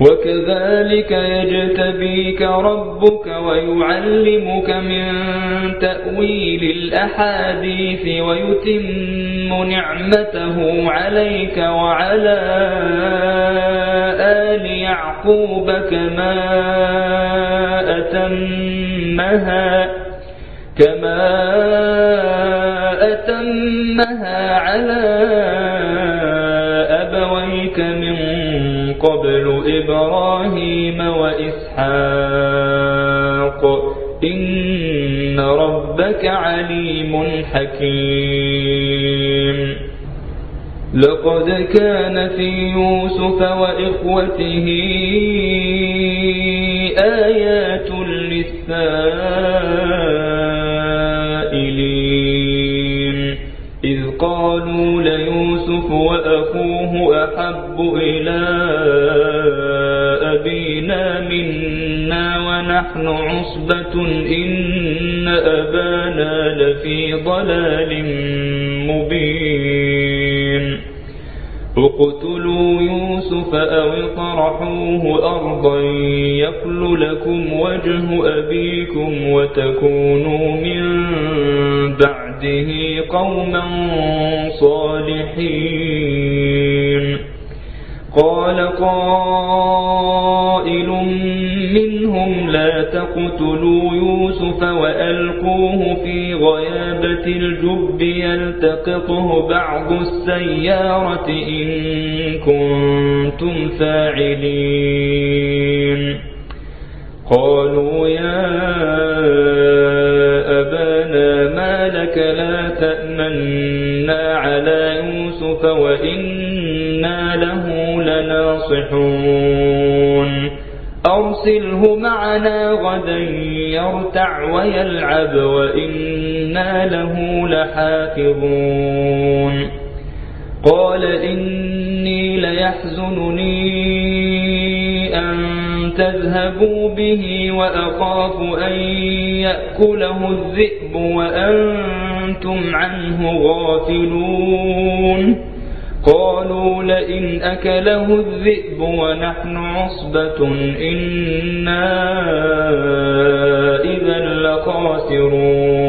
وكذلك يجتبيك ربك ويعلمك من تأويل الأحاديث ويتم نعمته عليك وعلى آل يعقوب كما أتمها كما أتمها على قبل إبراهيم وإسحاق. إن ربك عليم حكيم. لقد كان في يوسف وإخوته آيات للسائلين. إذ قالوا ليوسف وأخوه أحب إلى ونحن عصبة إن أبانا لفي ضلال مبين. اقتلوا يوسف أو اطرحوه أرضا يقل لكم وجه أبيكم وتكونوا من بعده قوما صالحين. لا تقتلوا يوسف وألقوه في غيابة الجب يلتقطه بعض السيارة إن كنتم فاعلين. يرتع ويلعب وإنا له لحافظون. قال إني ليحزنني أن تذهبوا به وأخاف أن يأكله الذئب وأنتم عنه غافلون. قالوا لئن أكله الذئب ونحن عصبة إنا إذا لخاسرون.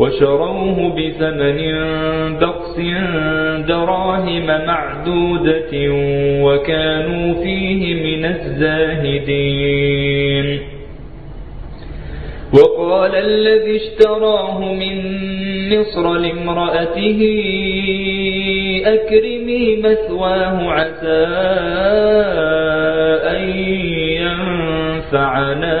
وشروه بثمن بخس دراهم معدودة وكانوا فيه من الزاهدين. وقال الذي اشتراه من مصر لامرأته أكرمي مثواه عسى أن ينفعنا.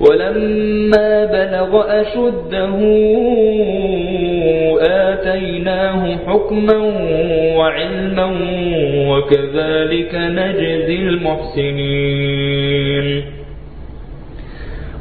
ولما بلغ أشده آتيناه حكما وعلما وكذلك نجزي المحسنين.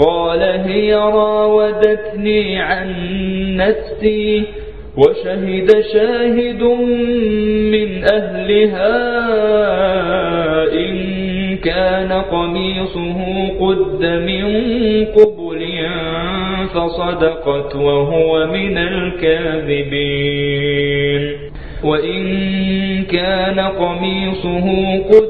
قال هي راودتني عن نفسي وشهد شاهد من أهلها إن كان قميصه قد من قبل فصدقت وهو من الكاذبين. وإن كان قميصه قد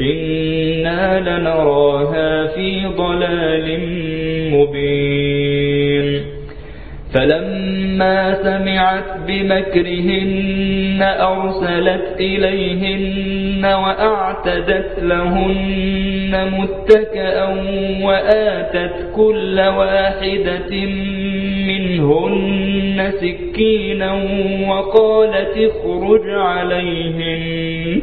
إنا لنراها في ضلال مبين فلما سمعت بمكرهن أرسلت إليهن وأعتدت لهن متكأا وآتت كل واحدة منهن سكينا وقالت اخرج عليهن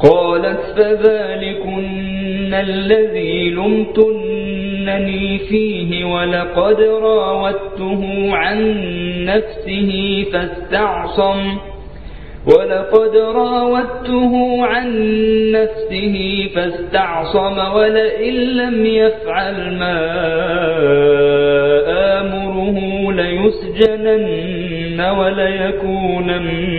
قالت فذلكن الذي لمتنني فيه ولقد راودته عن نفسه فاستعصم ولقد راودته عن نفسه فاستعصم ولئن لم يفعل ما آمره ليسجنن وليكون من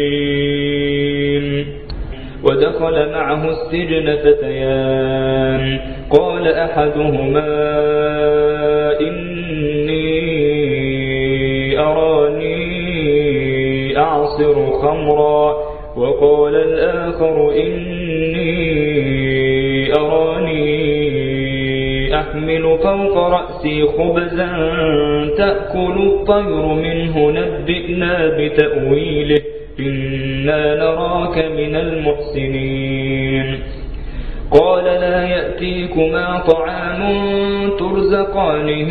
ودخل معه السجن فتيان. قال أحدهما إني أراني أعصر خمرا. وقال الآخر إني أراني أحمل فوق رأسي خبزا تأكل الطير منه نبئنا بتأويله. إنا نراك من المحسنين قال لا يأتيكما طعام ترزقانه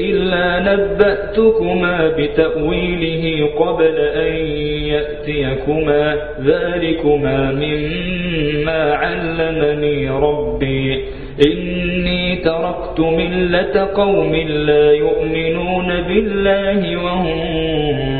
إلا نبأتكما بتأويله قبل أن يأتيكما ذلكما مما علمني ربي إني تركت ملة قوم لا يؤمنون بالله وهم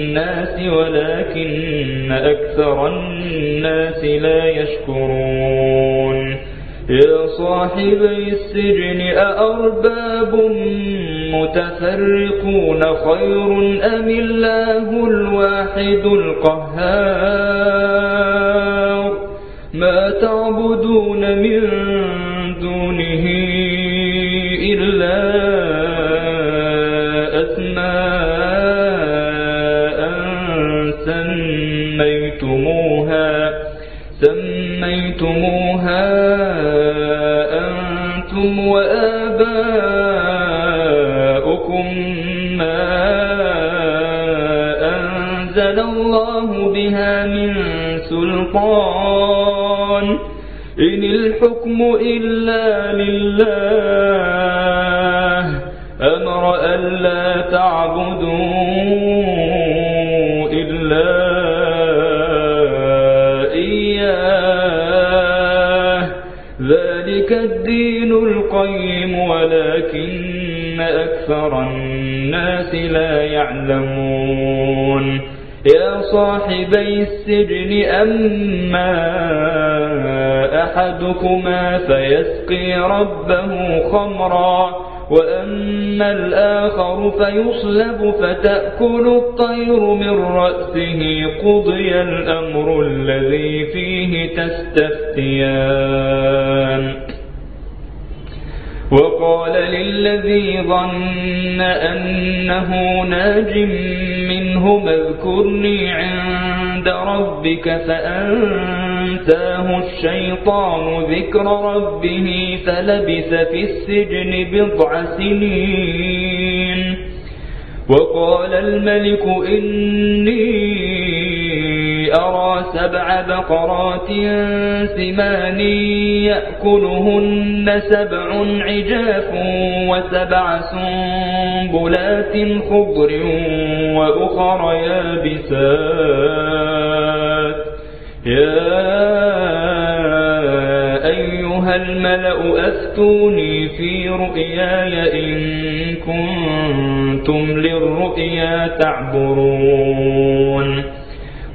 ولكن أكثر الناس لا يشكرون. يا صاحبي السجن أأرباب متفرقون خير أم الله الواحد القهار؟ ما تعبدون من دونه إلا سميتموها أنتم وآباؤكم ما أنزل الله بها من سلطان. إن الحكم إلا لله أمر ألا تعبدوا القيم ولكن أكثر الناس لا يعلمون. يا صاحبي السجن أما أحدكما فيسقي ربه خمرا وأما الآخر فيصلب فتأكل الطير من رأسه قضي الأمر الذي فيه تستفتيان. وقال للذي ظن أنه ناج منه اذكرني عند ربك فأنتاه الشيطان ذكر ربه فلبث في السجن بضع سنين. وقال الملك إني أرى سبع بقرات سمان يأكلهن سبع عجاف وسبع سنبلات خضر وأخر يابسات. يا أيها الملأ أفتوني في رؤياي إن كنتم للرؤيا تعبرون.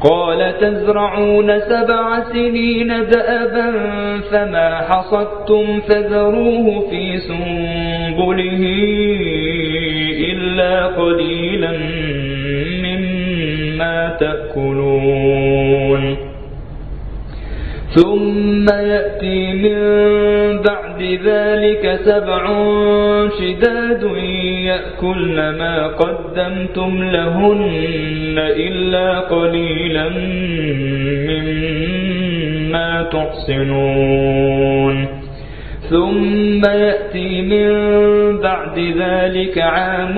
قال تزرعون سبع سنين دأبا فما حصدتم فذروه في سنبله إلا قليلا مما تأكلون. ثم يأتي من بعد ذلك سبع شداد يأكلن ما قدمتم لهن إلا قليلا مما تحصنون ثم يأتي من بعد ذلك عام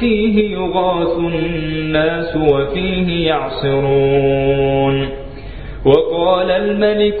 فيه يغاث الناس وفيه يعصرون. وقال الملك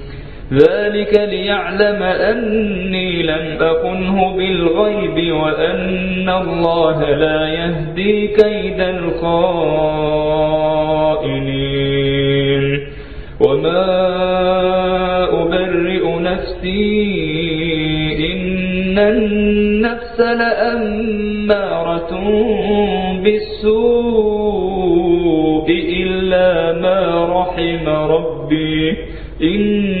ذلك ليعلم أني لم أخنه بالغيب وأن الله لا يهدي كيد الخائنين. وما أبرئ نفسي إن النفس لأمارة بالسوء إلا ما رحم ربي. إن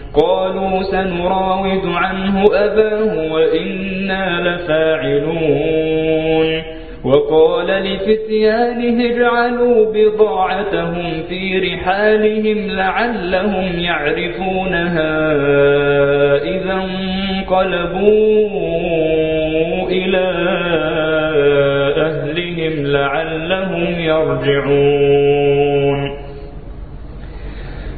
قالوا سنراود عنه أباه وإنا لفاعلون. وقال لفتيانه اجعلوا بضاعتهم في رحالهم لعلهم يعرفونها إذا انقلبوا إلى أهلهم لعلهم يرجعون.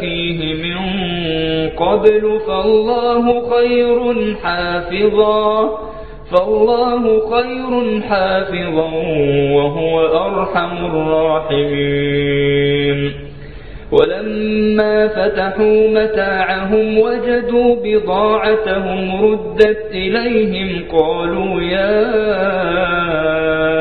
أخيه من قبل فالله خير حافظا فالله خير حافظا وهو أرحم الراحمين. ولما فتحوا متاعهم وجدوا بضاعتهم ردت إليهم قالوا يا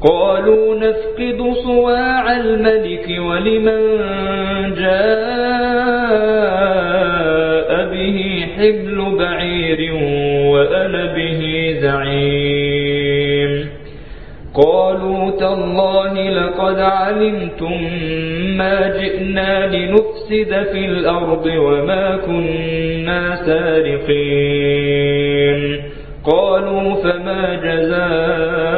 قالوا نفقد صواع الملك ولمن جاء به حبل بعير وأنا به زعيم. قالوا تالله لقد علمتم ما جئنا لنفسد في الأرض وما كنا سارقين. قالوا فما جزاؤه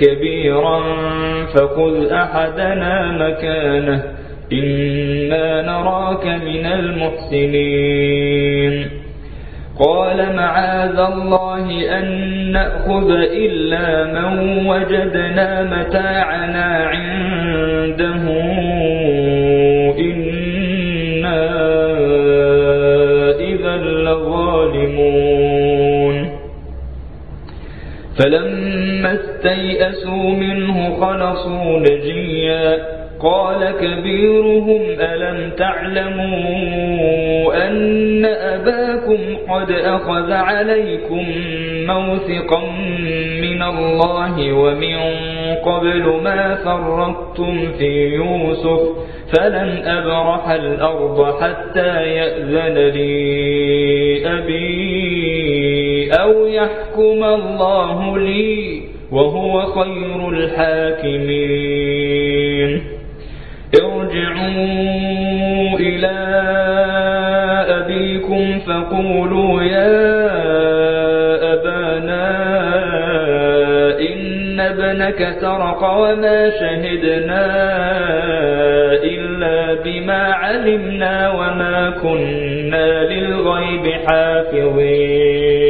كبيرا فخذ أحدنا مكانه إنا نراك من المحسنين. قال معاذ الله أن نأخذ إلا من وجدنا متاعنا عنده. إنا إذا لظالمون. فلما استيئسوا منه خلصوا نجيا. قال كبيرهم ألم تعلموا أن أباكم قد أخذ عليكم موثقا من الله ومن قبل ما فرطتم في يوسف؟ فلن أبرح الأرض حتى يأذن لي أبي أو يحكم الله لي وهو خير الحاكمين ارجعوا إلى أبيكم فقولوا يا أبانا إن ابنك سرق وما شهدنا إلا بما علمنا وما كنا للغيب حافظين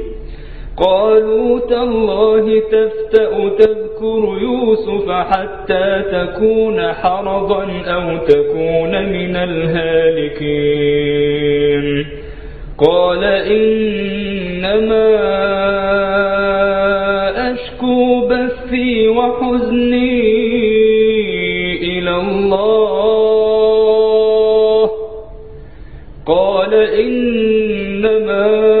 قالوا تالله تفتأ تذكر يوسف حتى تكون حرضا أو تكون من الهالكين. قال إنما أشكو بثي وحزني إلى الله. قال إنما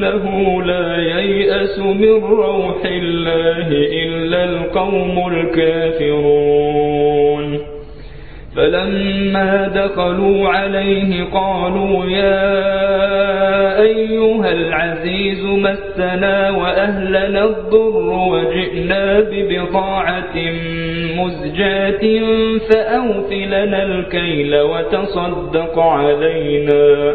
إنه لا ييأس من روح الله إلا القوم الكافرون. فلما دخلوا عليه قالوا يا أيها العزيز مسنا وأهلنا الضر وجئنا ببضاعة مزجاة فأوفلنا الكيل وتصدق علينا.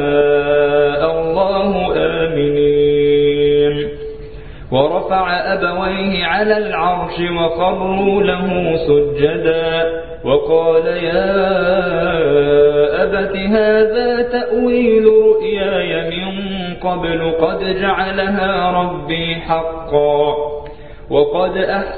أبويه على العرش وخروا له سجدا وقال يا أبت هذا تأويل رؤياي من قبل قد جعلها ربي حقا وقد أحسن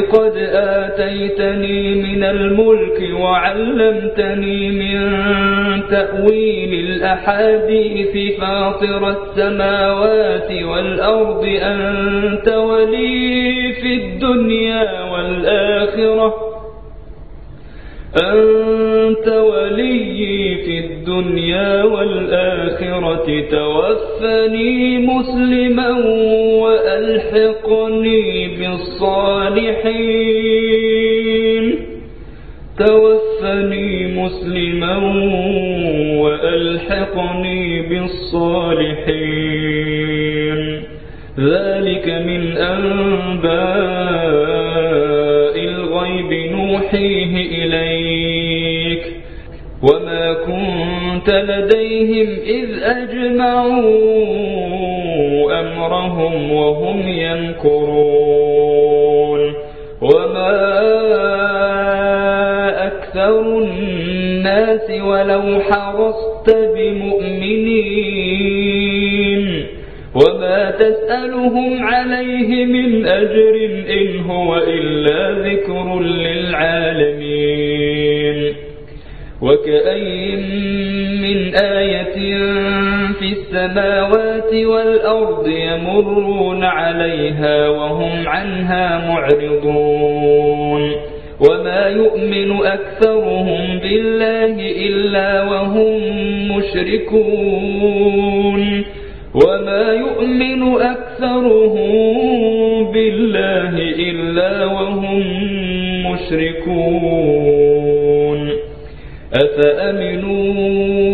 قد آتيتني من الملك وعلمتني من تأويل الأحاديث فاطر السماوات والأرض أنت ولي في الدنيا والآخرة. أنت ولي في الدنيا والآخرة. توفني مسلما وألحقني بالصالحين. توفني مسلما وألحقني بالصالحين. ذلك من أنباء الغيب نوحيه وما كنت لديهم إذ أجمعوا إلا وهم مشركون. وما يؤمن أكثرهم بالله إلا وهم مشركون. أفأمنوا أن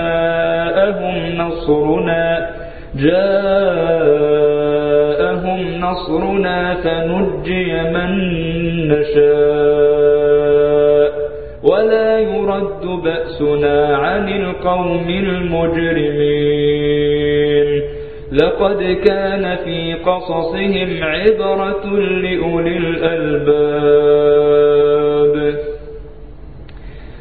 جاءهم نصرنا جاءهم نصرنا فنجي من نشاء. ولا يرد بأسنا عن القوم المجرمين. لقد كان في قصصهم عبرة لأولي الألباب.